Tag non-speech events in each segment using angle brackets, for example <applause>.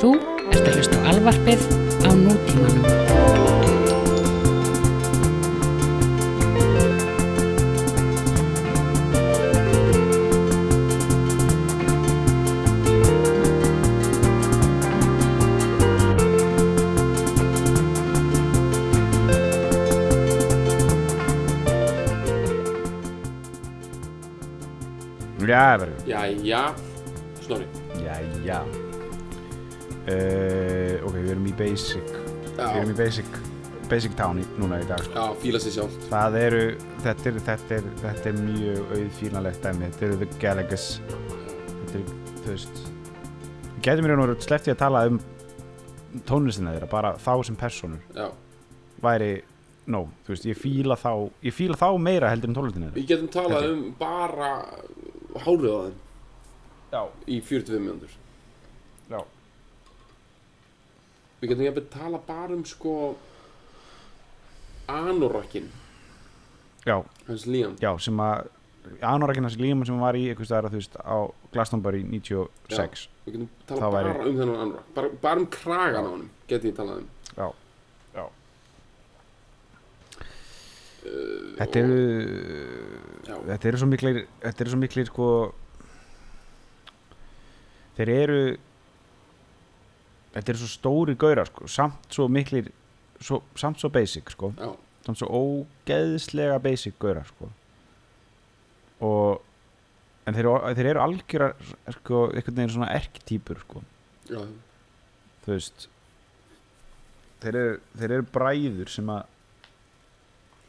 Þú ert að hlusta á alvarpið á nútímanum. Já, verður Jæja, basic. Við erum í basic Basic town í, núna í dag. Já, fíla sér sjálf Það eru, þetta er, þetta er, þetta er mjög auðfílanlegt dæmi. Þetta eru The Gallagher's. Þetta er, þú veist Við getum mér nú sleppti að tala um tónlistina þeirra, bara þá sem personur Já, væri nóg, þú veist, ég fíla þá ég fíla þá meira heldur en tónlistina þeirra. Við getum talað um bara hárið á þeim. Já, í 45 mjöndur já, Við getum jafnveg tala bara um sko anorakkin já, hans Liam já, sem að Anorakinas Líam sem var í eitthvað staðar, þú veist, á Glastonbury 96 Við getum tala væri- bara um þennan anorak bara, bara um kragan á honum getum við talað um. Já, já. Uh, Þetta eru Já. þetta eru svo miklir þetta eru svo miklir sko þeir eru þetta eru svo stóri gaurar sko, samt svo miklir svo, samt svo basic sko. Já, samt svo ógeðslega basic gaurar sko. Og en þeir, þeir eru algjörar sko, einhvern veginn svona erktýpur sko. Já, þú veist þeir eru, þeir eru bræður sem að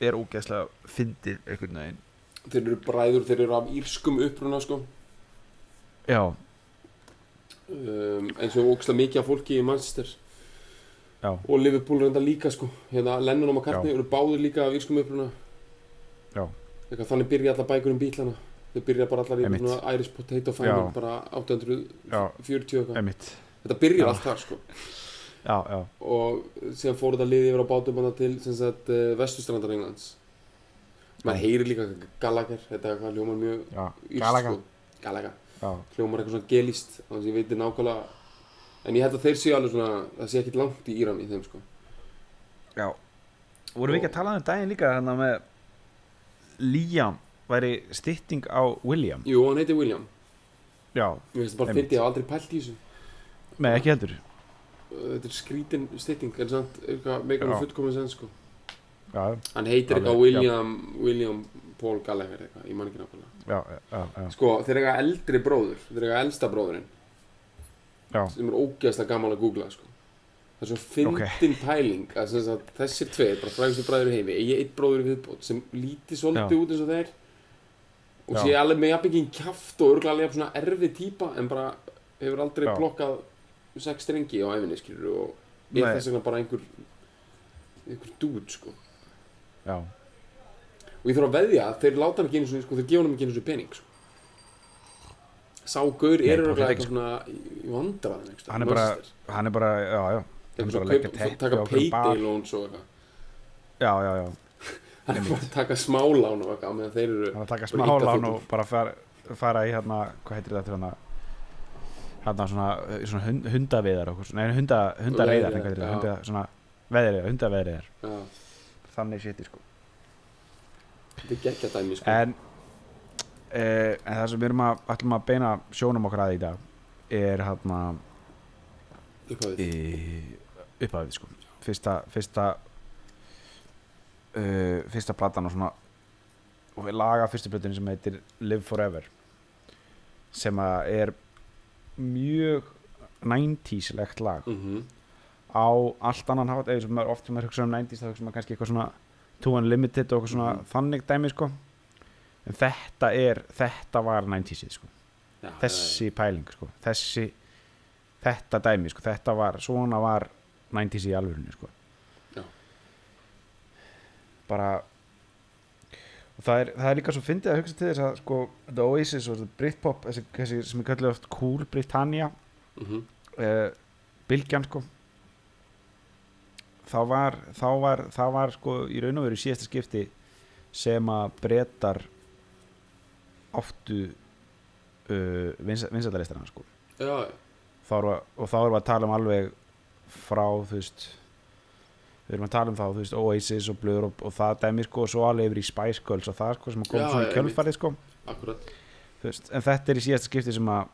er ógeðslega fyndið einhvern veginn. Þeir eru bræður, þeir eru af írskum uppruna sko. Já, um, eins og óksla mikið af fólki í Manchester. Já, og Liverpool reynda líka sko. Hérna Lennon og McCartney eru báður líka af írskum uppruna. Þannig byrja allar bækur um bílana. Þau byrja bara allar í svona Irish Potato Famine Já. bara 840 já, eitthvað. Emitt þetta byrjar Já. allt þar sko. Já, já, og síðan fór þetta liði yfir á bátum hana til sagt uh, vestustrandar Englands. Maður Já. heyrir líka Gallagher þetta er hvað hljómar mjög já, írskt, Galaga hljómar eitthvað svona gelíst þannig að ég veit nákvæmlega. En ég held að þeir séu alveg svona það sé ekkit langt í Íran í þeim sko. Já. Vorum við ekki að tala um daginn líka þannig með Liam væri stytting á William? Jú, hann heitir William. Já, ég veist bara fyndi, ég hef aldrei pælt í þessu. Með ekki heldur. Þetta er skrítin stytting en samt eitthvað meikar Já. hann fullkomið sen sko. Já, hann heitir eitthvað William William Paul Gallagher eitthvað, ég man ekki nákvæmlega. Sko, þeir eiga eldri bróður þeir eiga elsta bróðurinn. Já, sem er ógeðslega gaman að googla sko. það er svo fyndin pæling að, sagt, þessir tveir, bara frægustu bræður í heimi eigi eitt bróður í viðbót sem líti svolítið Já. út eins og þeir. Og Já. sé alveg með jafn ekki kjaft og örgulega alveg svona erfið típa en bara hefur aldrei Já. plokkað sex strengi á æfinni skilur og er þess vegna bara einhver einhver dúd sko. Já, og ég þarf að veðja að þeir láta hann ekki einu sinni sko, þeir gefa hann ekki einu sinni pening sko. sá gaur Nei, er hreint eitthvað svona í staðar, Hann er bara- hann er bara, já, já. Hann er bara að leggja teppi taka payday loans og eitthvað. Já, já, já, <laughs> hann er bara að taka smálán og eitthvað meðan þeir eru hann er að taka smá lán og bara fara, fara í hérna, hvað heitir þetta hérna? Hérna svona, svona hund, hundaviðar og, eitthvað svona- nei, hunda, hundareiðar Veiðar, hvað heitir já. þetta, hunda, svona veðriðar, hundaveðriðar já, þannig sétti sko þetta er geggja dæmi sko. en, eh, en það sem við erum að ætlum að beina sjónum okkar að í dag er hérna upphafið. sko. Fyrsta fyrsta uh, fyrsta platan og svona og við laga fyrstu plötunni sem heitir Live Forever sem að er mjög 90s legt lag. Mm á allt annan hátt eða sem maður oft sem maður hugsa um 90s þá hugsa maður kannski eitthvað svona Too Unlimited og svona Mhm. þannig dæmi sko. En þetta er, þetta var 90sið sko. Já, þessi pæling sko. Þessi, þetta dæmi sko. Þetta var, svona var 90s í alvörunni sko. Já. bara og það er, það er líka svo fyndið að hugsa til þess að sko The Oasis og Britpop þessi, þessi sem er kallið oft Cool Britannia mm -hmm. uh, Bylgjan sko þá var, þá var það var sko í raun og veru síðasta skipti sem að breytar áttu uh, vinsættarlistarna sko. Þá og þá erum við að tala um alveg frá þú veist við erum að tala um þá, þú veist, Oasis og Blur og, og það dæmi sko, og svo alveg yfir í Spice Girls og það sko sem kom Já, svona í kjölfarið sko. Akkurat. Þú veist, en þetta er í síðasta skipti sem að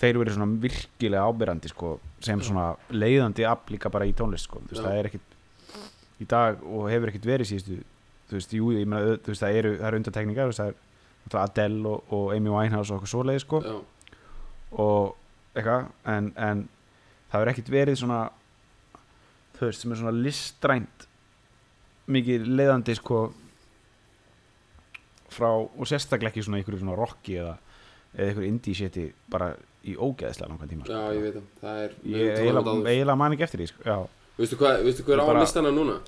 þeir verið svona virkilega ábyrrandi sko, sem svona leiðandi afl líka bara í tónlist sko. veist, það er ekkit í dag og hefur ekkit verið síðustu þú veist, jú, ég meina, þú veist, það eru, það eru undartekningar, þú veist, það er Adele og, og Amy Winehouse og okkur svoleið sko, og eitthvað, en, en það hefur ekkit verið svona þú veist, sem er svona listrænt mikið leiðandi sko frá, og sérstaklega ekki svona ykkur svona rocki eða, eða ykkur indie shiti bara í ógeðslega langan tíma sko. já, ég veit það. Það er, ég eiginlega man ekki eftir því sko. já, veistu hvað, hver Ég á bara- listana núna?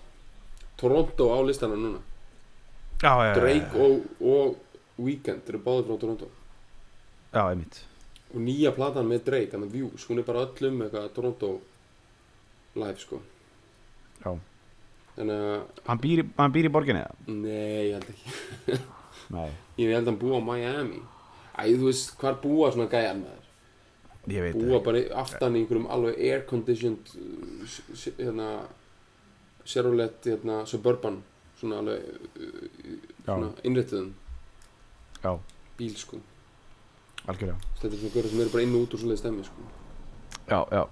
Toronto á listana núna. Já, já, já, Drake og, og Weekend eru báðir frá Toronto. Já, einmitt. Og nýja platan með Drake, hann er Views hún er bara öllum eitthvað Toronto live sko. Já. þannig að, hann býr, býr í borginni eða? nei, ég held ekki. <laughs> Nei, ég held að hann búa á Miami. Æ, þú veist, hvar búa svona gæjar með þér ég veit búa bara aftan í einhverjum alveg air conditioned uh, hérna Chevrolet hérna Suburban svona alveg uh, já, bíl sko. Algjörlega. Þetta er svona görður sem eru bara inn og út úr svoleiði stemmi sko. Já, já,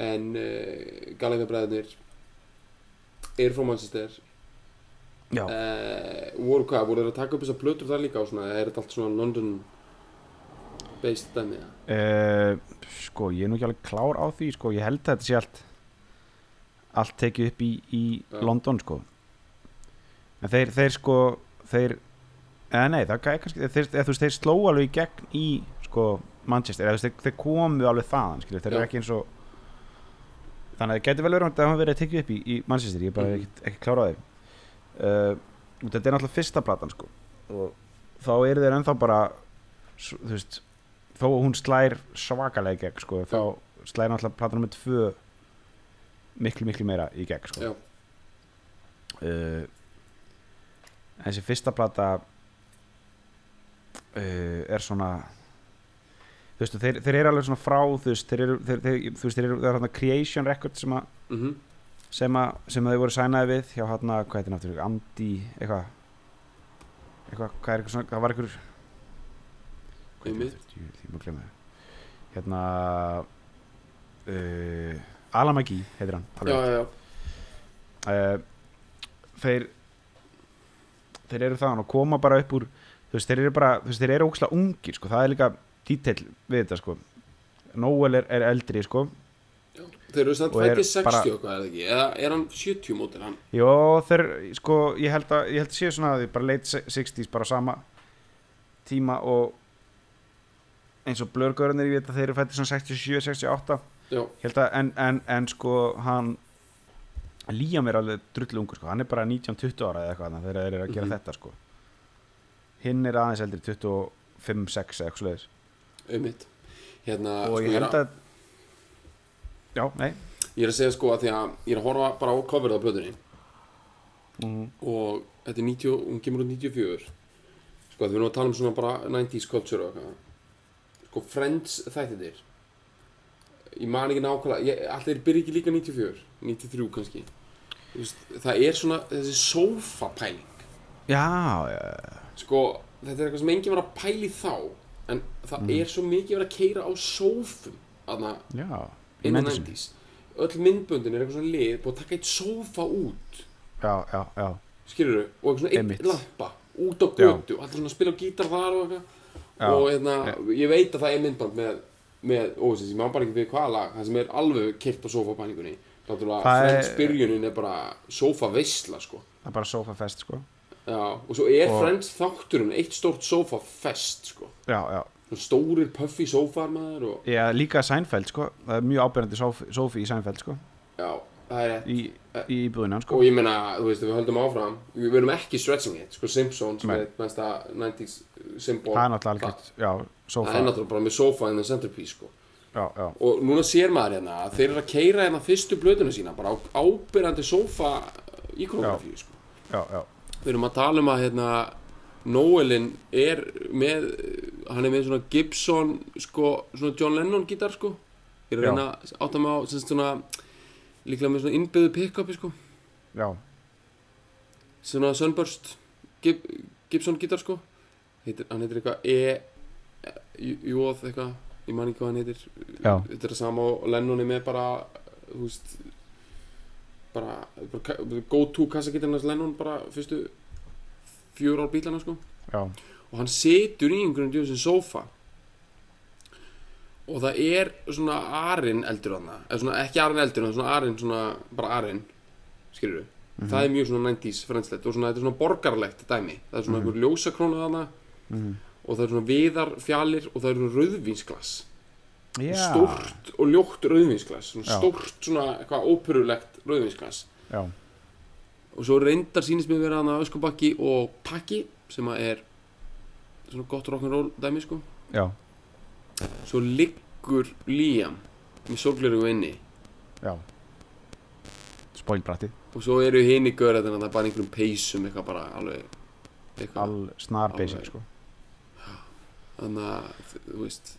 en uh, Gallagher bræðinir eru frá Manchester. Já, uh, voru hvað, voru þeir að taka upp þessar plötur þar líka og svona, er þetta allt svona London based dæmi eða? Uh, sko, ég er nú ekki alveg klár á því sko, ég held að þetta sé allt allt tekið upp í, í Já. London sko en þeir, þeir sko þeir, eða nei, það er kannski þeir, eða, veist, þeir sló alveg í gegn í sko Manchester, eða veist, þeir, komu alveg þaðan, skilur, þeir Já. eru ekki eins og þannig að það getur vel verið að það hafa verið að tekið upp í, í Manchester, ég er bara Mhm. ekki, ekki klár á þeim uh, þetta er náttúrulega fyrsta platan sko og þá eru þeir ennþá bara þú veist þó að hún slær svakalega í gegn sko, þá slær náttúrulega platan nummer tvö miklu miklu meira í gegn sko. Uh, þessi fyrsta plata uh, er svona þú veist, þeir, þeir eru alveg svona frá þú veist, þeir eru, þeir, þeir, þú veist, þeir eru það er hérna Creation Records sem að Mhm. sem að, sem að þau voru sænaði við hjá hérna, hvað heitir náttúrulega, Andi eitthvað eitthvað, hvað er eitthvað svona, það var eitthvað Jú, því maður það hérna uh, Alan McGee heitir hann já, já, já, uh, þeir þeir eru þaðan og koma bara upp úr þú veist, þeir eru bara, þú veist, þeir eru ókslega ungir sko, það er líka detail við þetta sko. Noel er, er eldri sko. Þeir eru samt Og er fættið 60 bara- eitthvað, eða ekki? Eða er hann 70 mótil hann? Jó, þeir, sko, ég held að ég held að séu svona að þið bara late se- 60s bara sama tíma og eins og blörgörunir ég veit að þeir eru fættið svona 67, 68 já, ég held að, en, en, en sko hann Líam er alveg drullu ungur sko, hann er bara 19-20 ára eða eitthvað þegar þeir eru að gera Mhm. þetta sko. Hinn er aðeins eldri 25-6 eða eitthvað auðvitað hérna, og sko, ég held að já, nei. Ég er að segja sko að því að ég er að horfa bara á coverið á plötunni. Mm, og þetta er 90, hún kemur út 94 sko að við erum að tala um svona bara 90s culture og eitthvað sko Friends þættir ég man ekki nákvæmlega ég, allir byrja ekki líka 94 93 kannski veist, það er svona þessi sofa pæling já, já, sko þetta er eitthvað sem enginn var að pæli þá en það Mhm. er svo mikið verið að keira á sófum aðna já inn á Madison. 90s öll myndböndin er eitthvað svona lið búið að taka eitt sófa út já, já, já, skilur og eitthvað svona eitt lampa út á Já. götu allir svona að spila á gítar þar og eitthvað Já. Og hérna, ég veit að það er myndband með, með ósins, ég má bara ekki við hvaða lag það sem er alveg kert á sofapæningunni er- Friends byrjunin er bara sofa veisla sko. Það er bara sofa fest sko. Já, og svo er Og- Friends þátturinn eitt stórt sofa fest sko. Já, já, stórir puffy sofar maður og Já, líka Seinfeld sko. Það er mjög ábyrjandi Sofi, í Seinfeld sko. Já, Í, í íbúðinu sko. Og ég meina, þú veist, við höldum áfram við verum ekki stretching it, sko Simpsons með mesta 90s symbol. Það er náttúrulega algjört Já, það sofa er náttúrulega bara með sofa in the centerpiece sko. Já, já, og núna sér maður hérna að þeir eru að keira hérna fyrstu blöðuna sína bara á ábyrjandi sofa íkonografíu sko. Já, já. Við erum að tala um að hérna Noelin er með hann er með svona Gibson sko, svona John Lennon gítar sko. Ég er að reyna að átta mig á sem sagt, svona líklega með svona innbyggðu pick-upi sko. Já, svona Sunburst Gib, Gibson gítar sko. Heitir, hann heitir eitthvað E Jóð eitthvað, ég man ekki hvað hann heitir. Já. þetta er það sama og Lennon er með bara þú veist bara, bara ka- go to kassagítarnas Lennon bara fyrstu fjör ár bílana sko. Já, og hann situr í einhverjum djóðsinn sófa og það er svona arinn eldur eða svona ekki arinn eldur en svona arinn svona bara arinn skilur það er mjög svona 90s frænslegt og svona þetta er svona borgarlegt dæmi. Það er svona einhver ljósakrónu þarna Mhm. og það er svona viðar fjalir og það er svona rauðvínsglas. Já, stórt og ljótt rauðvínsglas svona stórt svona eitthvað óperulegt rauðvínsglas. Já, og svo reyndar sýnist mér vera hana öskubakki og pakki sem að er svona gott rock'n'roll dæmi sko. Já, svo liggur Liam með sólgleru inni. Já. Spoilbratti, og svo eru hinn í göra þetta bara í einhverjum peysum eitthvað bara alveg eitthvað all snar Alveg. sko. Þannig að þú veist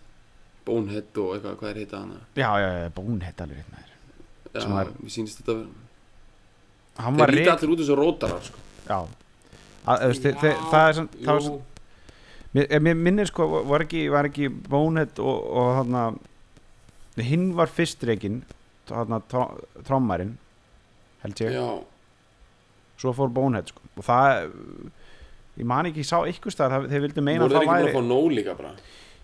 Bonehead og eitthvað hvað er heita hana já, já, já, bónhett alveg rétt með þér. Já, Sem var- mér sýnist þetta að vera hann þeir reynd, allir út eins og rótarar sko. já. Að, þú veist, þeir- þeir- það er svona það var jú, svona Mér, eh, mér minnir sko, var ekki, var ekki Bonehead og, og hann hinn var fyrst reygin hann trommarinn held ég, já, svo fór Bonehead sko. og það ég man ekki, ég sá ykkur stað þeir vildi meina að þeir það ekki væri að fá nóg líka bara?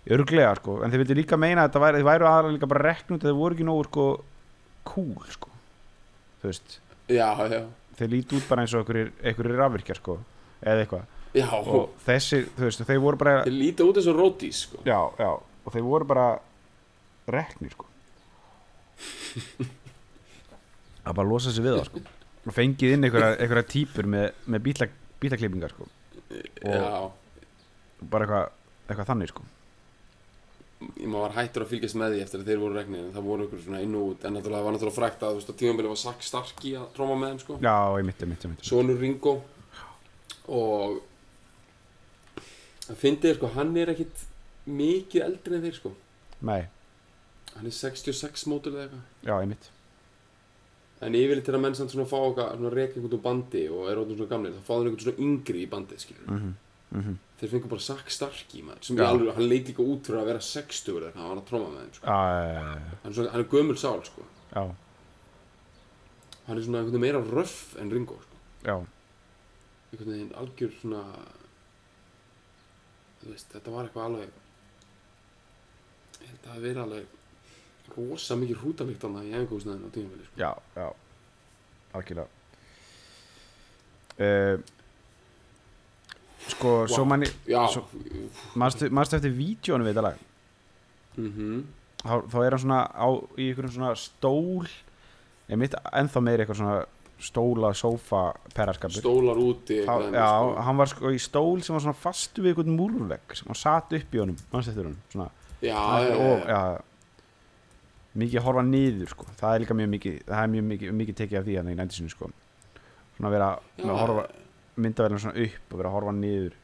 Örglega sko, en þeir vildi líka meina að þetta væri, þeir væru aðra líka bara reknut þeir voru ekki nógu sko cool sko, þú veist. Já, já, þeir líti út bara eins og einhverjir, rafvirkjar sko, eða eitthvað já, og þessi, þú veist, þeir voru bara þeir líta út eins og rótís sko. já, já, og þeir voru bara reknir sko. <laughs> Að bara losa sig við það sko. Og fengið inn einhverja, típur með, með bíla, bílaklippingar sko. Já, bara eitthvað, eitthvað þannig sko. Maður var hættur að fylgjast með því eftir að þeir voru regnir en það voru ykkur svona inn og út. En náttúrulega var náttúrulega frækt að þú veist að tímabilið var Sack Starkey að tróma með þeim sko. Já, ég mitt, ég mitt, ég mitt sonur Ringo. Og að fyndið sko hann er ekkit mikið eldri en þeir sko. Nei, hann er 66 mótul eða eitthvað. Já, ég mitt en yfirleitt að menn samt svona fá okkar reka einhvern úr bandi og er svona gamlir þá fá þeir einhvern svona yngri í bandið skilur mm -hmm. þeir fengur bara Sack Starkey maður sem alveg, hann leit líka út fyrir að vera 60 eða hann var að tróma með þeim sko. já, hann, svona, hann er gömul sál sko. Já, hann er svona einhvern veginn meira röff en Ringo sko. einhvern veginn algjör svona veist, þetta var eitthvað alveg ég held að það verið alveg rosa mikið hrútalikt annað í æfingúsnaðin á tímaféli sko. já, já, algjörlega. Uh, sko, svo manni já, Svo- manstu, manstu eftir vídjónu við þetta lag? Mhm. Þá, þá er hann svona á, í einhverjum svona stól ég mitt ennþá meiri eitthvað svona stóla, sófa, perraskapur. Stólar úti eitthvað já, sko. hann var sko í stól sem var svona fastu við einhvern múrvegg sem hann satt upp í honum, manstu eftir honum? Svona, já, já, já, og, já, mikið horfa niður sko, það er líka mjög mikið það er mjög mikið, mikið tekið af því að það í nændisinu sko. Svona vera að horfa myndaverðin svona upp og vera að horfa niður.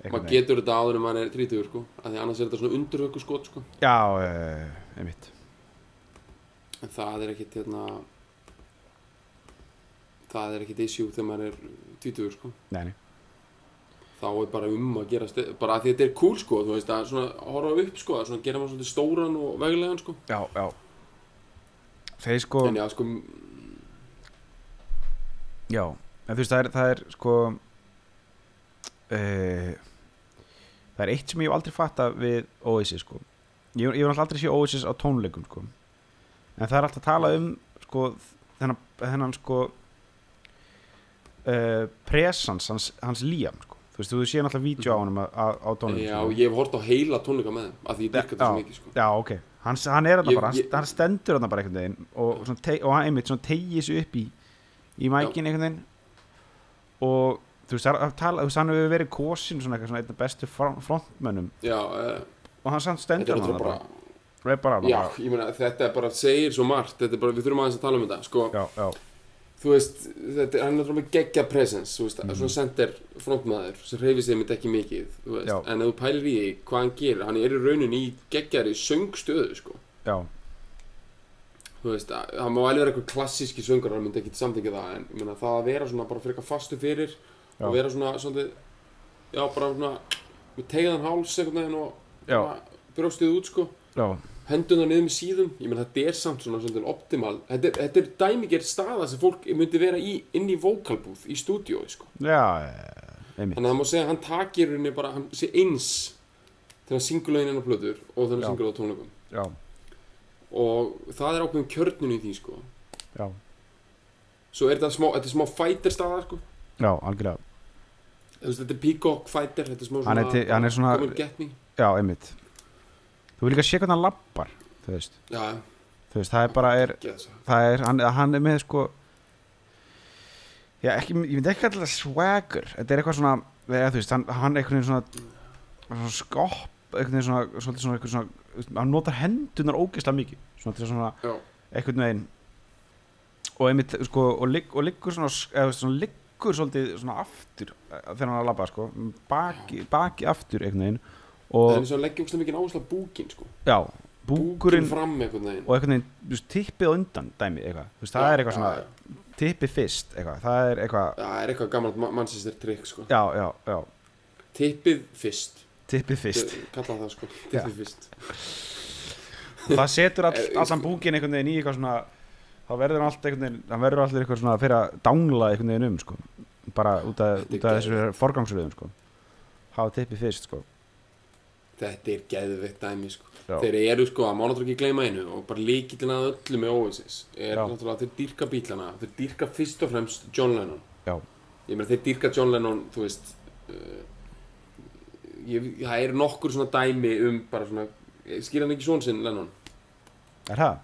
Maður getur þetta áður en maður er 30 sko. Af því annars er þetta svona undurhauku skot sko. Já, einmitt. En það er ekkit hérna það er ekkit issue þegar maður er 20 sko. Nei, nei. þá er bara um að gera sti- bara að þetta er cool sko þú veist að svona horfa upp sko að svona gera maður svolítið stóran og veglegan sko. Já, já. Þeir sko en já sko Já, en þú veist það er, það er sko uh, það er eitt sem ég hef aldrei fatta við Oasis sko. Ég, hef náttúrulega aldrei sé Oasis á tónleikum sko. En það er alltaf að tala um sko þennan, þennan sko uh, presans hans, hans Liam sko. Þú veist þú sé náttúrulega vídeo á honum á, á, tónleikum já sko. ég hef hort á heila tónleika með þeim að því ég dyrka þetta svo mikið sko. Já, ok, hann, hann er þarna bara, hann, ég- hann stendur þarna bara einhvern veginn og, svona teg, og hann einmitt tegið sig upp í í mækin einhvern veginn. Og þú veist, hann hefur verið kosin svona eitthvað svona einn af bestu front- frontmönnum. Já uh, og hann samt stendur náttúrulega bara, já ég meina þetta er bara segir svo margt þetta er bara við þurfum aðeins að tala um þetta sko. Já, já, þú veist, þetta, er- hann er náttúrulega geggja presence, þú veist, Mhm. svona center frontmaður sem hreyfir sig mitt ekki mikið, þú veist, Já. en ef þú pælir í því hvað hann gerir, hann er í rauninni í geggjari söngstöðu, sko, já, þú veist, að- það má alveg vera eitthvað klassíski söngur, hann myndi ekki samþykja það, en ég meina það að vera svona bara frekar fastu fyrir Já. og vera svona, svona, já, bara svona, með tegðan háls veginn og brjóstið út, sko, já, henduna niður með síðum ég menn þetta er samt svona svona optimal. Þetta þetta er dæmiger staða sem fólk myndi vera í inn í vokalbúð í stúdíói sko. þannig að það má segja að hann takir henni bara hann sé eins þegar hann syngur lögin inn á plötur og þegar hann syngur á tónleikum. Já, og það er ákveðin kjörnun í því sko. svo er þetta smá, þetta er smá fighter staða sko. já, algjörlega. Þetta er peacock fighter þetta er smá Hann er svona, til- hann er svona- já, einmitt þú vil líka sé hvernig hann lappar þú veist, já, þú veist, það er bara er, ekki þess það er, hann, hann er með sko já, ekki, ég myndi ekki alltaf swagger þetta er eitthvað svona, eða, þú veist, hann, hann er einhvern veginn svona, svona skopp einhvern veginn svona, svolítið svona, einhvern svona þú veist, hann notar hendunar ógeðslega mikið svona til svona, já, einhvern veginn. Og einmitt, sko, og, ligg, og liggur svona, eða, þú veist, svona liggur svolítið svona aftur eh, þegar hann er að labba, sko baki, baki aftur einhvern veginn það og, er eins og leggjum svona mikið áherslu á búkin sko. já, búkin búkurinn fram einhvern veginn og einhvern veginn, tippið undan dæmi, eitthvað, þú veist, það er eitthvað svona tippið fyrst, eitthvað, það er eitthvað það er eitthvað gammalt mannsistir trikk sko. já, já, já, Tippið fyrst tippið fyrst Kalla það sko <laughs> Tippið fyrst það setur all, <laughs> allan sko- búkin einhvern veginn í eitthvað svona þá verður hann allt einhvern veginn það verður allir eitthvað svona fyrir að dangla einhvern veginn um sko. bara út af þessu forgangsröðum sko. hafa tippið fyrst sko. Þetta er geðveitt dæmi sko. Þeir eru sko að má náttúrulega ekki gleyma einu og bara líkillin að öllu með Oasis er Já. náttúrulega að þeir dýrka bílana þeir dýrka fyrst og fremst John Lennon já, Ég meina þeir dýrka John Lennon þú veist uh, ég, það er nokkur svona dæmi um bara svona skýr hann ekki svon sinn Lennon er það?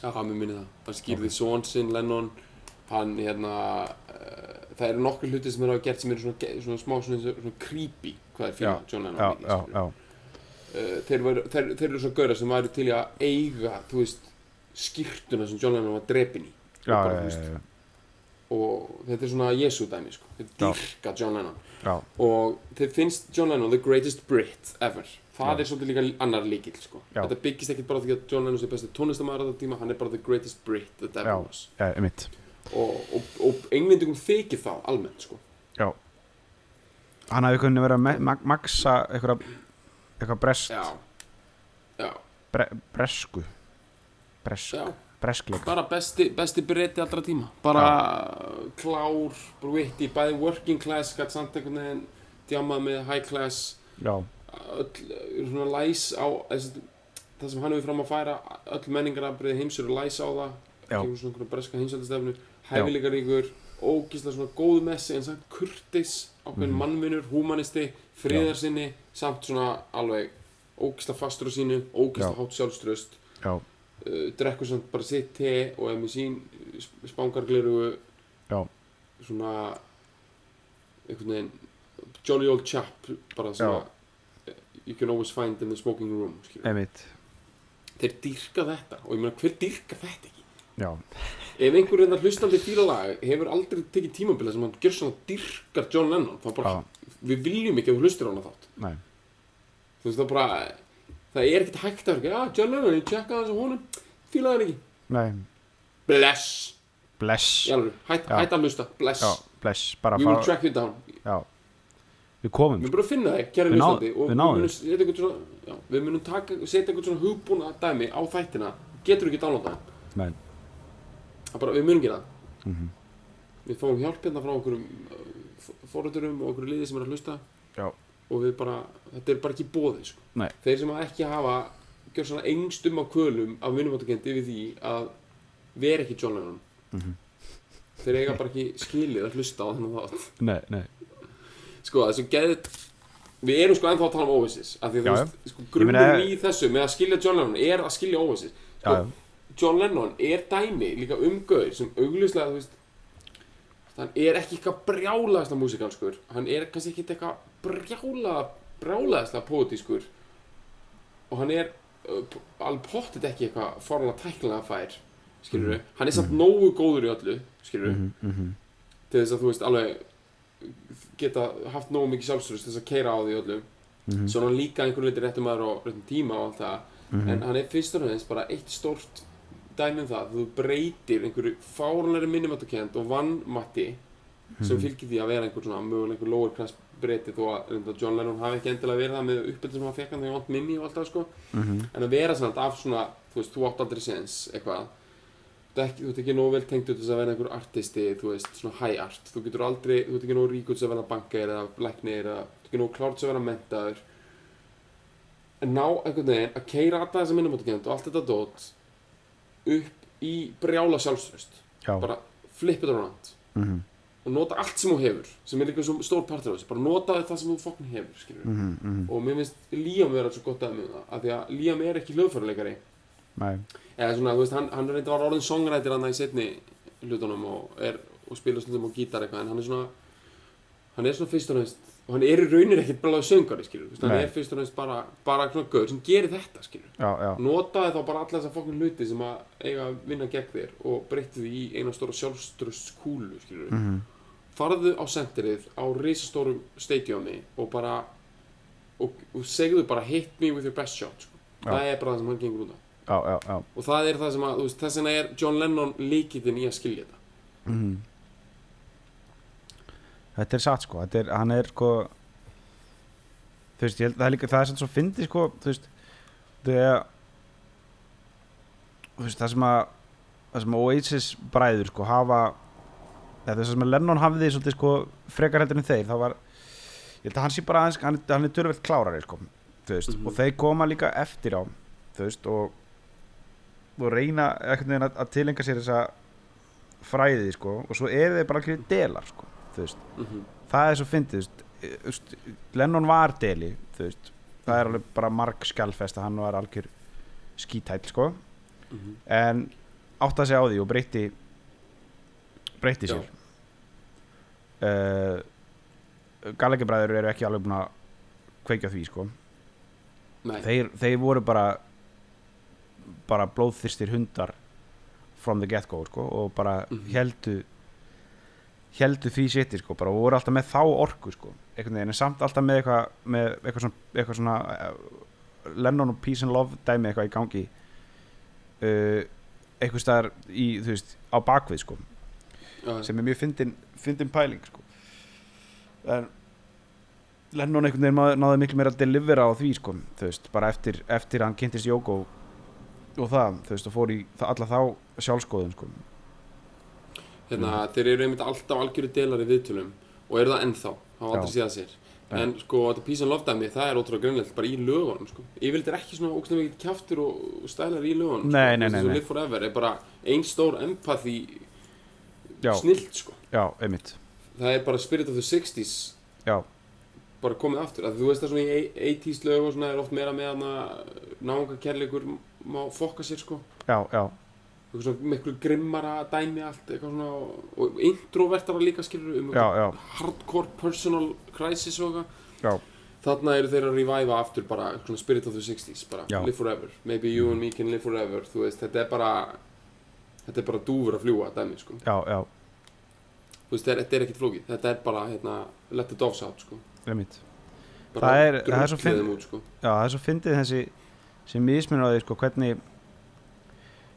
Já, mér minni það. Hann skýrði okay. son sinn, Lennon, hann, hérna, uh, það eru nokkur hluti sem þeir hafa gert sem eru svona, svona smá svona, svona, creepy, hvað er fyrir John Lennon já, mikið, já, skilurðu. já, Uh, þeir, eru svona gauðra sem væri til að eiga, þú veist, skýrtuna sem John Lennon var drepin í. já, bara, já, já, og þetta er svona Jesu dæmi, sko. Þeir Já. dyrka John Lennon. já, Og þeir finnst John Lennon the greatest Brit ever. Það er svolítið líka annar líkil, sko. Þetta byggist ekkert bara því að John Lennon sé besti tónlistamæður á þetta tíma, hann er bara the greatest Brit that ever was. já, einmitt og, og, og englendingum þykir það almennt sko. já. Hann hafði kunni verið að me- mag- maxa eitthvað eitthvað brest. Já, já, bre, bresku. Bresk, já. breskleik. Bara besti, besti breyti allra tíma. Bara klár, bara witty bæði working class, gætt samt einhvern veginn djamað með high class. Já, öll svona læs á þessi, það sem hann hefur fram að færa öll menningarabriði heims eru læs á það. Já. kemur svona einhverja breska hinsaldastefnu hæfileikaríkur, ógislega svona góð messi en samt kurtis ákveðin Mhm. mannvinur, humanisti, friðarsinni samt svona alveg ógislega fastur á sínu, ógislega Já. hátt sjálfströst já, uh, drekkur samt bara sitt te og er með sín spangargleru Já. svona einhvern veginn jolly old chap bara svona you can always find in the smoking room þeir dýrka þetta og ég meina hver dýrka þetta ekki já, ef einhver reyndar hlustandi fíla lag hefur aldrei tekið tímabila sem hann gjör svona dýrkar John Lennon þá bara, við viljum ekki að þú hlustir á hana þátt. Nei. Þú veist það bara það er ekkert hægt að vera já John Lennon, ég tjekka það sem honum. Fílaði hann ekki. Nei, bless. Bless. Hætt, Já. hætt að hlusta. Bless, já, bless, bara we will track you down. Já, við komum. Við bara að finna þig, kæri hlustandi og við munum svona við munum taka, setja einhvern svona hugbúna dæmi á þættina, getur ekki downloada það nei, Það bara, við munum gera það. Mhm. við fáum hjálp hérna frá okkur fóröldurum og okkur liði sem er að hlusta. Já, og við bara, þetta er bara ekki bóðið sko. Þeir sem að ekki hafa gjör svona engstum á kvölum af vinnumáttakend yfir því að vera ekki John Lennon. Mhm. þeir eiga bara ekki skilið að hlusta á þennan þátt. Nei, nei. Sko þessu geðið við erum sko ennþá að tala um Oasis af því að Já, þú já. veist, sko, grunnurinn í þessu með að skilja John Lennon er að skilja Oasis. Já, sko, já, John Lennon er dæmi líka umgöður sem augljuslega þú veist hann er ekki eitthvað brjálaðislega músikalskur hann er kannski ekki eitthvað brjála brjálaðislega poetískur og hann er uh, alveg pottit ekki eitthvað forlega tæknilega fær skilur hann er samt nógu góður í öllu skilur mhm, mhm, til þess að þú veist alveg geta haft nógu mikið sjálfstöðust til þess að keira á því öllu. Mhm, svo er hann líka einhvern veitir réttum maður og réttum tíma og allt það. Mhm. en hann er fyrst og fremst bara eitt stórt dæmi um það þú breytir einhverju fárunari minnimattukend og vannmatti sem Mhm. fylgir því að vera einhver svona mögulega einhver lower class breyti þó að John Lennon hafi ekki endilega verið það með uppbyrðu sem hann fekk hann þegar hann vant minni og allt það sko. Mhm, en að vera svona af svona þú veist, þú átt aldrei séns eitthvað. Þú ert ekki, nógu vel tengt út þess að vera einhver artisti, þú veist, svona high art. Þú getur aldrei, þú ert ekki nógu rík út þess að vera bankar eða læknir eða þú ert ekki nógu klárt þess að vera mentaður en ná einhvern veginn að keira alla þessa minnumáttakend og allt þetta dót upp í brjála sjálfsröst já, bara flip it around. Mhm, og nota allt sem þú hefur sem er líka svo stór partur af þessu. Bara nota það sem þú fokkin hefur mhm, mhm, og mér finnst Liam vera svo gott að með það af því að Liam er ekki hljóðfæruleikari eða svona, þú veist, hann, hann reyndi var orðin songwriter hann í setni hlutunum og, og spila stundum á gítar eitthvað en hann er svona hann er svona fyrst og næst og hann er í raunir ekkert bara söngari skilur hann er fyrst og næst bara, bara svona gaur sem gerir þetta skilur já, já, notaði þá bara alla þessa fokkin hluti sem að eiga að vinna gegn þér og breytti því í eina stóra sjálfströst kúlu skilur mhm, farðu á senterið á risastórum stadiumi og bara og, og segðu bara hit me with your best shot sko. Það er bara það sem hann gengur út af og það er það sem að, veist, þess vegna er John Lennon líkitinn í að skilja þetta. Mhm. Þetta er satt sko, þetta er, hann er sko þú veist, ég held, það er líka, það er svona svo fyndi sko, þú veist þegar þú veist, það sem að það sem Oasis bræður sko hafa eða þess að sem að Lennon hafði svolítið sko frekar heldur en þeir, þá var ég held að hann sé bara aðeins, hann, hann er dörvelt klárari sko, þú veist, Mhm. og þeir koma líka eftir á, þú veist, og og reyna einhvern veginn að, tilenga sér þessa fræði sko, og svo eru þeir bara allir delar sko, mm það er svo fyndið eh, Lennon var deli það er alveg bara marg skjálfest að hann var algjör skítæll sko, -hmm. en átti að segja á því og breytti breytti sér. Uh, Gallagher eru ekki alveg búin að kveikja því sko. Þeir, þeir voru bara bara blóðþyrstir hundar from the get-go sko, og bara Mhm. heldu heldu því sétti sko, bara og voru alltaf með þá orku sko, einhvern veginn, en samt alltaf með eitthvað með eitthvað svona, eitthvað svona uh, Lennon og Peace and Love dæmi eitthvað í gangi uh, eitthvað staðar í, þú veist, á bakvið sko, já, sem er mjög fyndin, fyndin pæling sko. en Lennon einhvern veginn náði, miklu meira að delivera á því sko, þú veist, bara eftir, eftir hann kynntist Jóko og það, þú veist, og fór í alla þá sjálfskoðun sko. Hérna, þeir eru einmitt alltaf algjöru delar í viðtölum og eru það ennþá, hafa aldrei séð sér. Nei. en sko, þetta Peace and Love dæmi, það er ótrúlega grunlegt bara í lögunum, sko. Yfirleitt er ekki svona ógstlega mikið kjaftur og stælar í lögunum Nei, sko. nei, nei, nei. Forever er bara ein stór empathy já, snilt, sko. Já, einmitt. Það er bara Spirit of the 60s já, bara komið aftur, að þú veist það svona í 80s lög og svona er oft meira með hana náunga kærleikur má fokka sér, sko. Já, já, eitthvað svona miklu grimmara dæmi allt eitthvað svona og introvertara líka skilur um já, hardcore personal crisis og eitthvað. Þarna eru þeir að reviva aftur bara svona spirit of the 60s bara Já. live forever. Maybe you and me can live forever þú veist þetta er bara þetta er bara dúfur að fljúa dæmi sko. Já, já, þú veist þetta er, er ekkert flókið. Þetta er bara hérna let the doves out sko. Einmitt. Bara Það er- það er svo drullið finn- þeim út sko. Já, það er svo fyndið þessi sem á því sko hvernig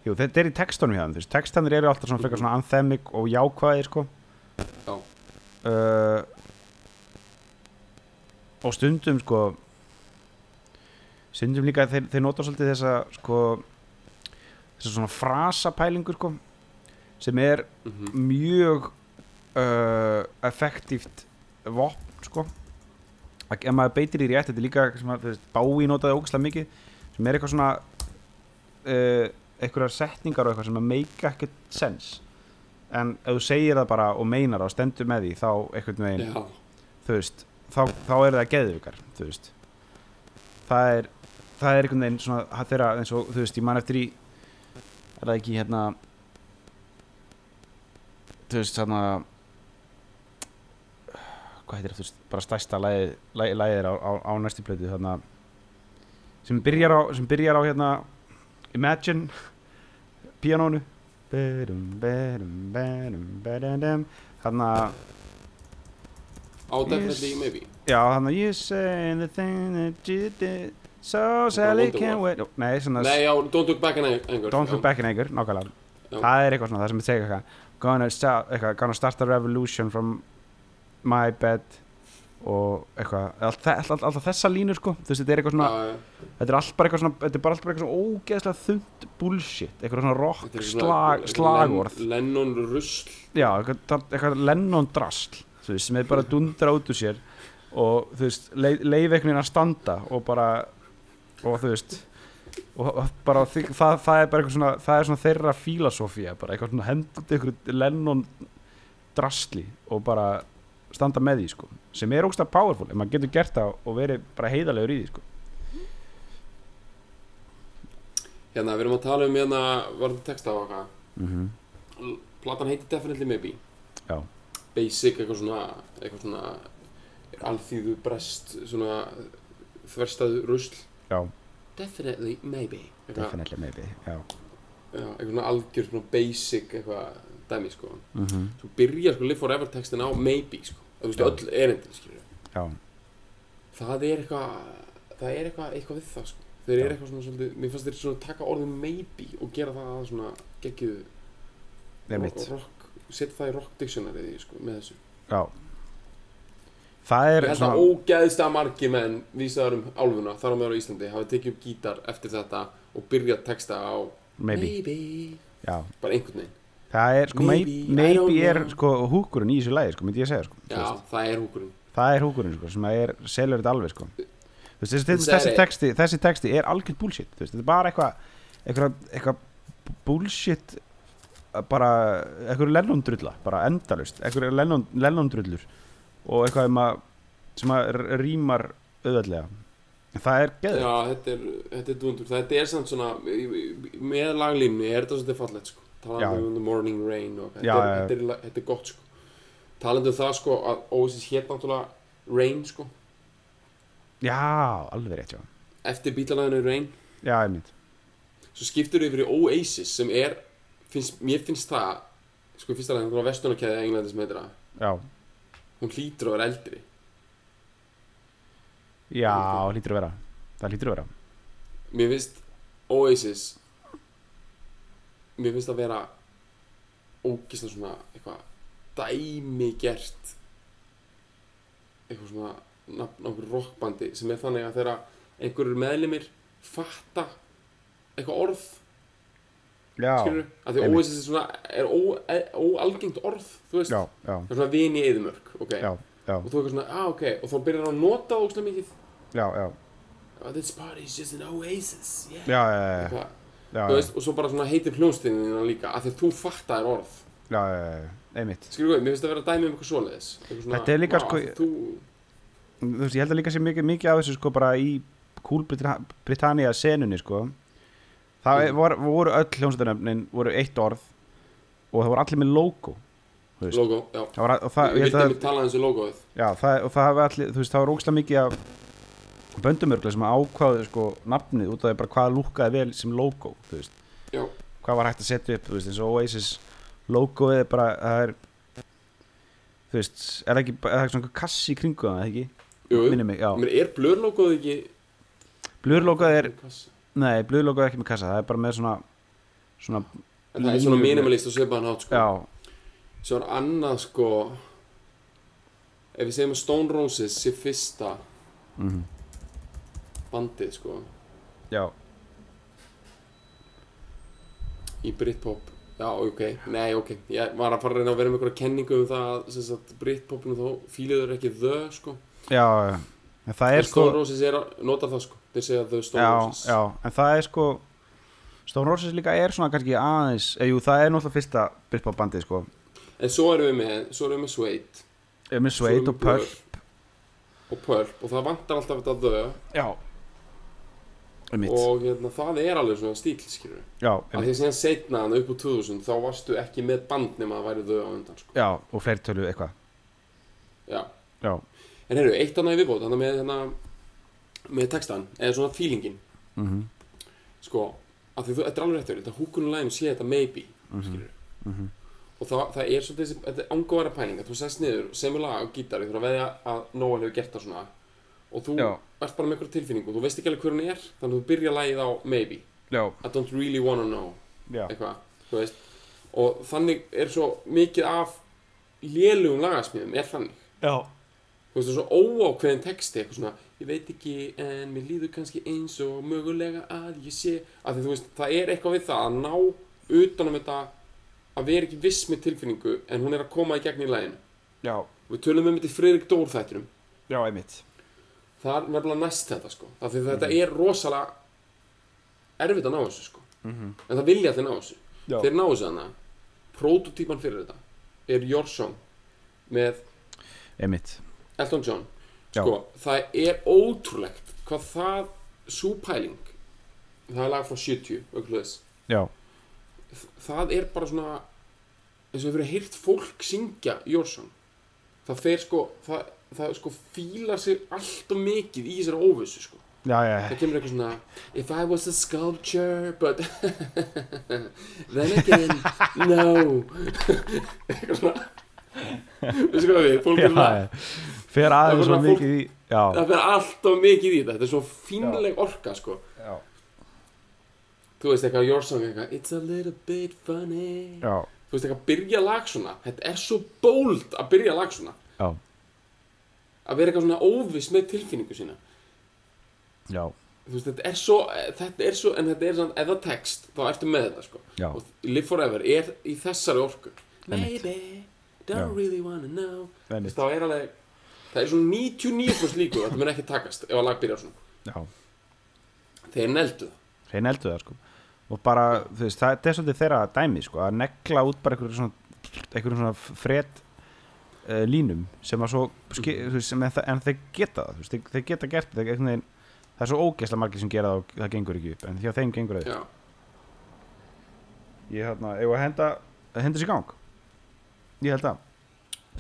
Jú, þetta er í textunum hjá þeim þú veist, textanir eru alltaf svona frekar svona anthemic og jákvæðir sko. Já. uh, og stundum sko stundum líka þeir, þeir nota svolítið þessa sko þessa svona frasapælingur sko sem er mm mjög uh, effektíft vopn sko. Ef maður beitir í rétt þetta er líka sem að, þú veist, Bái notaði ógæslega mikið sem er eitthvað svona uh, einhverjar setningar og eitthvað sem að make ekkert sense. En ef þú segir það bara og meinar og stendur með því þá einhvern veginn já. þú veist, þá, þá er það geðvikar þú veist. Það er, það er einhvern veginn svona þeirra eins og, þú veist, ég man eftir í er það ekki hérna þú veist, þarna hvað heitir það, þú veist, bara lagið, lagið, lagið á, á, á næstu plötu þarna sem byrjar á, sem byrjar á hérna Imagine píanónu Þannig að á definitely maybe. Já, hann að You say the thing that you did. So Sally can't wait. Ó, Nei, svona nei, já, don't look back in anger Don't look back in anger, nákvæmlega. Það er eitthvað svona, það sem ég segja eitthvað. Gonna start, eitthvað, gonna start a revolution from my bed og eitthvað alltaf, alltaf, alltaf þessa línur sko. Þú veist, þetta er eitthvað svona, Já, já. þetta er alltaf bara eitthvað svona þetta er bara alltaf bara eitthvað svona ógeðslega þund bullshit eitthvað svona rock slag, slagorð. Len- Lennon rusl. Já, eitthvað, eitthvað Lennon drasl þú veist, sem er bara dundra út úr sér og þú veist, leif, einhvern veginn að standa og bara og þú veist og bara það, það er bara eitthvað svona það er svona þeirra fílasofía bara eitthvað svona hendut eitthvað Lennon drasli og bara standa með því sko sem er ógstað powerful en maður getur gert það og verið bara heiðalegur í því sko. Hérna, við erum að tala um hérna varðum texta á okkar mm Platan heitir Definitely Maybe. Já, Basic, eitthvað svona eitthvað svona alþýðu brest svona þverstaðu rusl. Já, Definitely Maybe eitthvað, definitely maybe já, já, eitthvað svona algjör svona basic eitthvað dæmi sko. Mm Svo byrjar sko Live Forever textin á Maybe sko veist, öll erindin skilur já, Það er eitthvað það er eitthvað, eitthvað við það sko. Þeir eru eitthvað svona svolítið, mér fannst þeir svona taka orðin maybe og gera það að svona rock, setja það í rock dictionary sko, með þessu. Já. Það er svona ógæðislega margir menn vísaðar um álfuna þar á meðal á Íslandi hafi tekið upp gítar eftir þetta og byrjað að texta á maybe, já. Bara einhvern veginn Það er sko, Maybe, maybe, er sko húkurinn í þessu lagi sko, myndi ég segja sko. Já, veist, það er húkurinn. Það er húkurinn sko, sem að er, selur þetta alveg sko. Þú veist, þessi, þessi, texti, þessi texti er algjörn bullshit þú veist, þetta er bara eitthvað eitthvað, eitthvað bullshit bara eitthvað lennondrulla bara endalust, eitthvað lennon, lennondrullur og eitthvað um að, sem að rýmar auðveldlega. Það er geður Já, þetta er, þetta er dundur Þetta er samt svona, með laglínu er þetta svolítið fallegt sko Talandi um the morning rain og þetta, Já, er, já. Þetta, er, þetta er gott sko. Talandi um það sko að Oasis hétt náttúrulega Rain sko. Já, alveg rétt, já. Eftir bílalæðinu Rain. Já, ég mynd svo skiptur yfir í Oasis sem er, finnst, mér finnst það sko fyrst alveg einhverja vestunarkæði Englandi sem heitir það. Já, hún hlýtur að vera eldri. Já, hlýtur að vera. Það hlýtur að vera. Mér finnst Oasis mér finnst það vera ógislega svona eitthvað dæmi gert eitthvað svona nafn á einhverju rockbandi sem er þannig að þegar einhverjur meðlimir fatta eitthvað orð skilur að því. Oasis er svona er e- óalgengt orð þú veist, já, já, það er svona vin í eðumörk ok, já, og þú eitthvað svona, ah ok. Og þá byrjar hann að nota það ógislega mikið. Já, já, oh, this party is just an Oasis. Yeah. já, já, já, þú veist, og svo bara svona heitir hljónstinina líka að því að þú fattar orð. Já, einmitt. Skilur við, mér finnst það vera dæmi um eitthvað svoleiðis. Svona, Þetta er líka, sko, að þú, þú veist, ég held að líka sé mikið, mikið af þessu sko bara í Cool Brita- Britannia senunni sko. Það Mm. var, voru öll hljómsveitarnefnin voru eitt orð og það voru allir með logo logo, já. Það var, og það, ég ég vildi að að, við tala eins og logoið. Já, það, og það hafi allir, þú veist, það var af böndumörgla sem ákvaðu sko nafnið út af því bara hvað lúkkaði vel sem logo, þú veist. Já. hvað var hægt að setja upp, þú veist, eins og Oasis logoið er bara, það er þú veist, er það ekki er það ekki svona kassi í kringu það, ekki? Jú, mig, er blur logoið ekki? Blurlogoð er, nei, blurlogoð er ekki með kassa, það er bara með svona svona, en það er svona minimalist og svipaðan hátt sko. já, svo er annað sko ef við segjum að Stone Roses sé fyrsta mhm, bandið sko. Já. Í Britpop. Já ok, nei ok. Ég var að fara að reyna að vera með einhverja kenningu um það að sem sagt, Britpopinu þó fíluður ekki þau sko. Já, en það en er sko Stone Roses er að nota það sko. Þeir segja þau Stone já, Roses. já, en það er sko Stone Roses líka er svona kannski aðeins eða jú, það er náttúrulega fyrsta Britpop bandið sko. En svo erum við með, svo erum við með Suede. Ég er með erum Suede við og Pulp og Pulp og það vantar alltaf þetta þau já, og hérna, það er alveg svona stíl skilur við að því að síðan setna hann upp á 2000 þá varstu ekki með band nema að væri þau á undan sko. já, og fleirtölu eitthvað. Já. já, en heyrðu, eitt annað í viðbót með, hérna, með textan eða svona feelingin. Mhm, sko, að því þú, þetta er alveg réttur þetta húkunum læginu sé þetta maybe skilur mhm. og það, það er svolítið þessi, þetta er angóðara pæling að þú sest niður, semur lag á gítar þú þurfa að veðja að Noel hefur gert það svona og þú Já. ert bara með einhverja tilfinningu og þú veist ekki alveg hver hún er þannig að þú byrja lagið á Maybe. Já, I don't really wanna know. Já, eitthvað, þú veist. Og þannig er svo mikið af lélugum lagasmíðum er þannig. Já, þú veist, það er svo óákveðin texti eitthvað svona, ég veit ekki en mér líður kannski eins og mögulega að ég sé, að því þú veist, það er eitthvað við það að ná utanum þetta að vera ekki viss með tilfinningu en hún er að koma í gegn í læginu já, við tölum um þetta í Friðrik Dór þættinum. Já, einmitt það er nefnilega næst þetta sko. Af því þetta er rosalega erfitt að ná þessu sko. Mhm. en það vilja allir ná þessu. Já. þeir ná þessu hana. Prototípan fyrir þetta er Song með einmitt, Elton John. Sko, það er ótrúlegt hvað það svo pæling það er lag frá 70 aukluðis. já, það er bara svona eins og við hefur heyrt fólk syngja Song það fer sko það, það sko fílar sig allt og mikið í þessari óvissu sko. Já, já, það kemur eitthvað svona If I was a sculpture but <laughs> then again no. <laughs> Eitthvað svona. Veistu hvað við, fólk er svona já, fer aðeins svo mikið í, já, það fer alltaf mikið í þetta. Þetta er svo fínleg orka sko. Já, þú veist eitthvað song eitthvað It's a little bit funny. Já, þú veist eitthvað byrja lag svona. Þetta er svo bold að byrja lag svona. Já, að vera eitthvað svona óviss með tilfinningu sína. Já, veist þetta er svo þetta er svo en þetta er svona eða text þá ertu með þetta sko. Og Live Forever er í þessari orku. Maybe, don't Já. really wanna know. Veist, þá er alveg það er svona 99% líku að það mun ekki takast ef að lag byrjar svona. Já, þeir neldu það. Hrein eldu það sko. Og bara, þú veist, það, það er svolítið þeirra dæmi sko, að negla út bara einhverjum svona einhverjum svona fred uh, línum sem að svo veist, sem en, en þeir geta það, veist, þeir, geta gert það það er svo ógeðslega margir sem gera það og það gengur ekki upp, en því að þeim gengur það upp. ég hérna, ef að henda henda sér gang? Ég held að.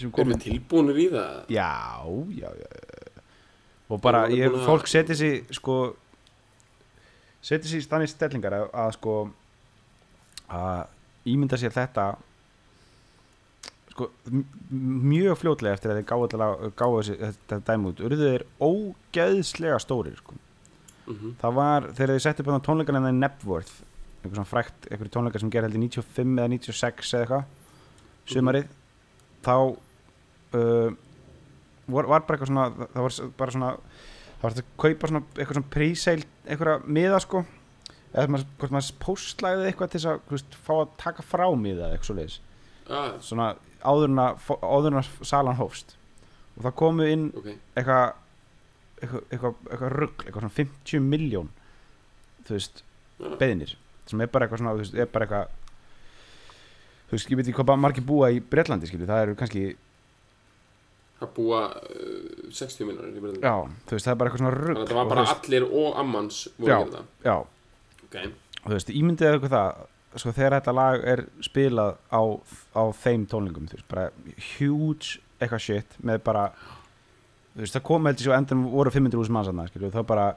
Erum við tilbúinir í það? Já, já, já og bara, ég, fólk setja sér sko setja sér í stannir stellingar að, að sko að ímynda sér þetta sko mjög fljótlega eftir að þeir gáðu, þetta dæmi út urðu þeir ógeðslega stórir sko. mm það var, þegar þeir settu upp á tónleikana en Nebworth einhver svona frækt, einhver tónleikar sem gerði held í 95 eða 96 eða eitthvað sumarið þá uh, var, var bara eitthvað svona það var bara svona það var hægt að kaupa svona eitthvað svona príseil einhverja miða sko eða maður, hvort maður póstlæði eitthvað til þess að veist, fá að taka frá miða eitthvað svo leiðis ah, svona áðurna, áðurna salan hófst. Og það komu inn ok, eitthvað eitthvað, eitthvað, eitthvað rugg, eitthvað svona 50 miljón þú veist, beðinir sem er bara eitthvað svona, þú veist, er bara eitthvað þú veist, ég veit ekki hvað margir búa í Bretlandi, skilju, það eru kannski að búa uh, 60 minnur í Bretlandi. Já, þú veist, það er bara eitthvað svona rugg þannig að það var bara allir og ammans voru Já. já, ok, og þú veist, ímyndið eitthvað það sko, þegar þetta lag er spilað á, á þeim tónlingum, þú veist, bara huge eitthvað shit með bara þú veist, það kom heldur svo endan voru 500 úr manns aðna, skilju, þá bara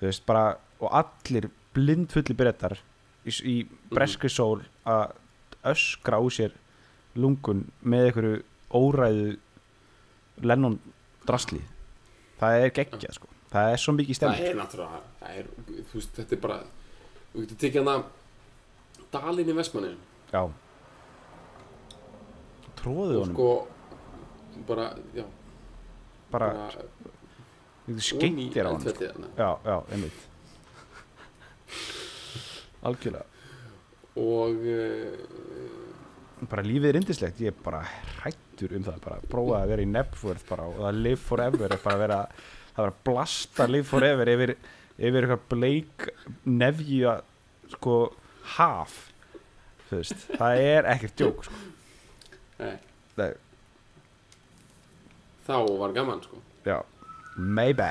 þú veist, bara, og allir blindfulli brettar í, í breskri sól að öskra á sér lungun með einhverju óræðu Lennon drasli. Það er geggjað, sko. Það er svo mikið það stemning er náttúrulega það er, þú veist, þetta er bara þú getur tekið hana Dalinn í Vestmanni já. Tróðið honum. Sko bara, já. Bara, bara skeitir á hann sko. já, já, einmitt. Algjörlega. Og uh, bara lífið er indislegt, ég er bara hrættur um það, bara prófa að vera í Nebworth bara og það live forever er bara að vera það er að blasta live forever yfir, yfir eitthvað bleik nefja sko haf veist, það er ekkert djók sko. nei, það, þá var gaman sko. Já, maybe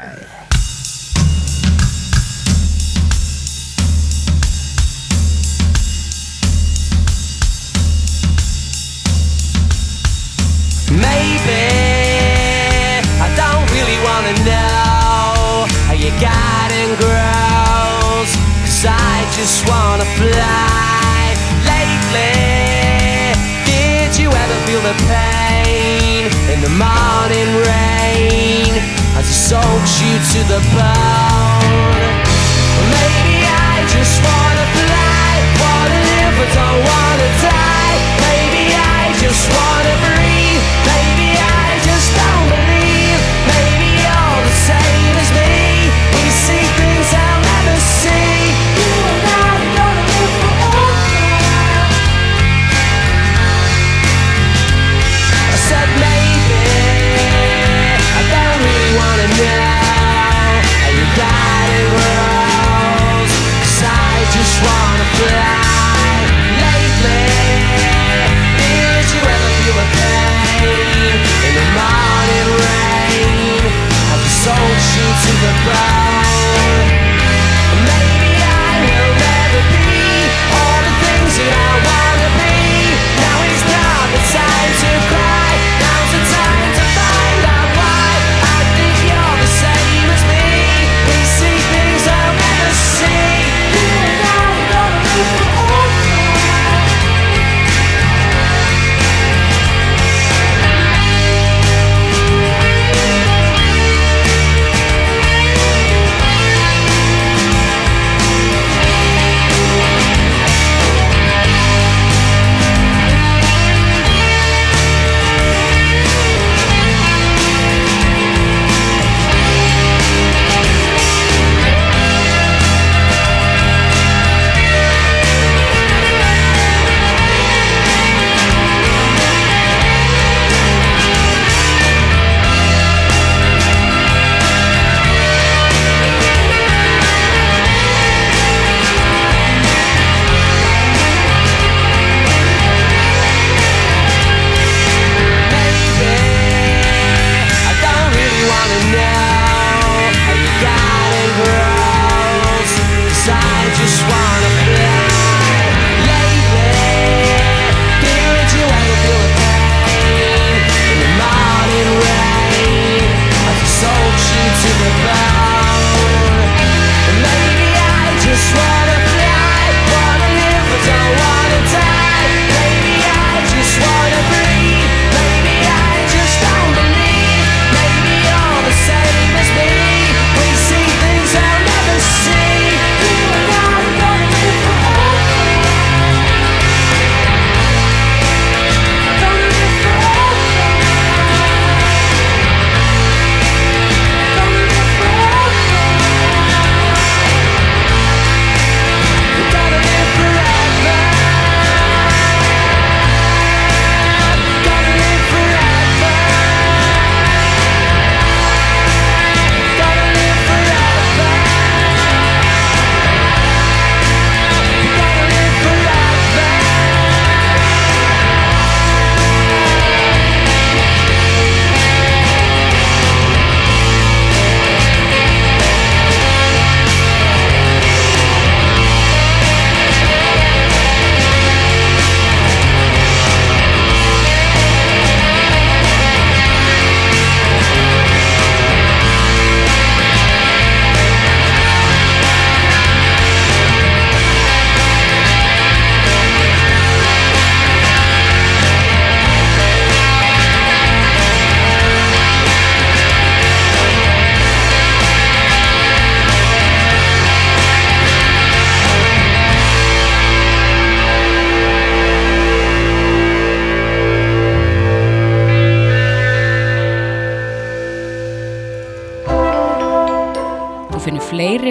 Maybe I don't really wanna know how your garden grows. Cause I just wanna fly lately. Did you ever feel the pain in the morning rain as it soaks you to the bone? Maybe I just wanna fly, wanna live, but don't wanna die. Maybe I just wanna. Fly.